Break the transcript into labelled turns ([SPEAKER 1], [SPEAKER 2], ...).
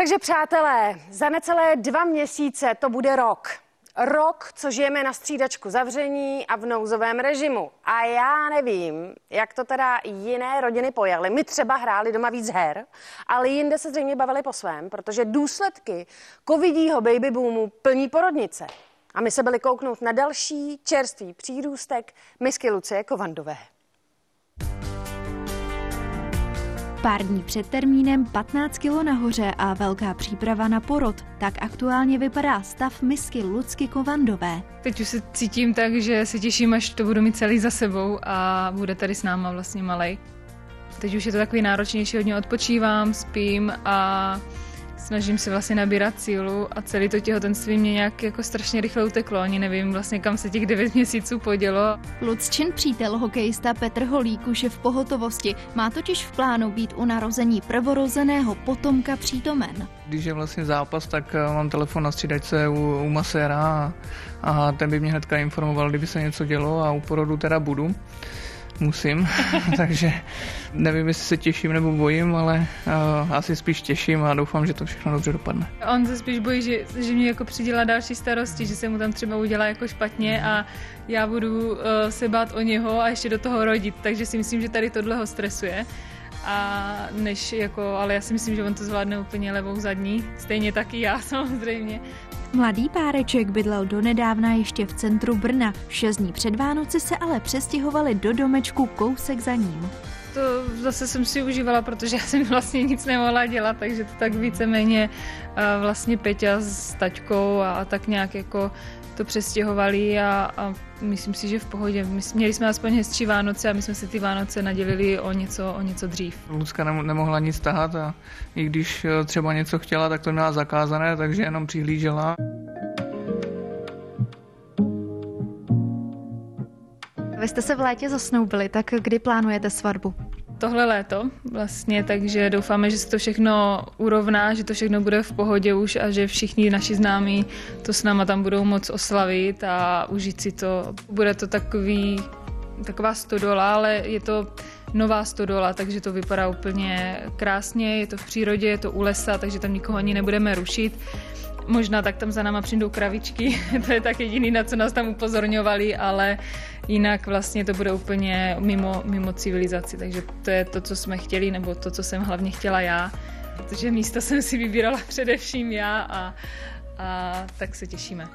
[SPEAKER 1] Takže přátelé, za necelé dva měsíce to bude rok. Rok, co žijeme na střídačku zavření a v nouzovém režimu. A já nevím, jak to teda jiné rodiny pojali. My třeba hráli doma víc her, ale jinde se zřejmě bavili po svém, protože důsledky covidího baby boomu plní porodnice. A my se byli kouknout na další čerstvý přírůstek misky Lucie Kovandové.
[SPEAKER 2] Pár dní před termínem 15 kg nahoře a velká příprava na porod. Tak aktuálně vypadá stav misky Lucky Kovandové.
[SPEAKER 3] Teď už se cítím tak, že se těším, až to budu mít celý za sebou a bude tady s náma vlastně malej. Teď už je to takový náročnější, hodně odpočívám, spím a snažím se vlastně nabírat sílu a celý to těhotenství mě nějak jako strašně rychle uteklo. Ani nevím vlastně, kam se těch devět měsíců podělo.
[SPEAKER 2] Lucčin přítel hokejista Petr Holík už je v pohotovosti. Má totiž v plánu být u narození prvorozeného potomka přítomen.
[SPEAKER 4] Když je vlastně zápas, tak eh, mám telefon na střídačce u, u maséra a, a ten by mě hnedka informoval, kdyby se něco dělo a u porodu teda budu musím, takže nevím, jestli se těším nebo bojím, ale uh, asi spíš těším a doufám, že to všechno dobře dopadne.
[SPEAKER 3] On se spíš bojí, že, že mě jako přidělá další starosti, že se mu tam třeba udělá jako špatně a já budu uh, se bát o něho a ještě do toho rodit, takže si myslím, že tady tohle ho stresuje. A než jako, ale já si myslím, že on to zvládne úplně levou zadní, stejně taky já samozřejmě.
[SPEAKER 2] Mladý páreček bydlel donedávna ještě v centru Brna. Šest dní před Vánoci se ale přestěhovali do domečku kousek za ním.
[SPEAKER 3] To zase jsem si užívala, protože já jsem vlastně nic nemohla dělat, takže to tak víceméně vlastně Peťa s taťkou a, a tak nějak jako to přestěhovali a, a myslím si, že v pohodě. My, měli jsme aspoň hezčí Vánoce a my jsme si ty Vánoce nadělili o něco, o něco dřív.
[SPEAKER 4] Lucka nemohla nic tahat a i když eh, třeba něco chtěla, tak to měla zakázané, takže jenom přihlížela.
[SPEAKER 2] Vy jste se v létě zasnoubili, tak kdy plánujete svatbu?
[SPEAKER 3] tohle léto vlastně, takže doufáme, že se to všechno urovná, že to všechno bude v pohodě už a že všichni naši známí to s náma tam budou moc oslavit a užít si to. Bude to takový, taková stodola, ale je to nová stodola, takže to vypadá úplně krásně, je to v přírodě, je to u lesa, takže tam nikoho ani nebudeme rušit. Možná tak tam za náma přijdou kravičky, to je tak jediný, na co nás tam upozorňovali, ale jinak vlastně to bude úplně mimo, mimo civilizaci, takže to je to, co jsme chtěli, nebo to, co jsem hlavně chtěla já, protože místo jsem si vybírala především já a, a tak se těšíme.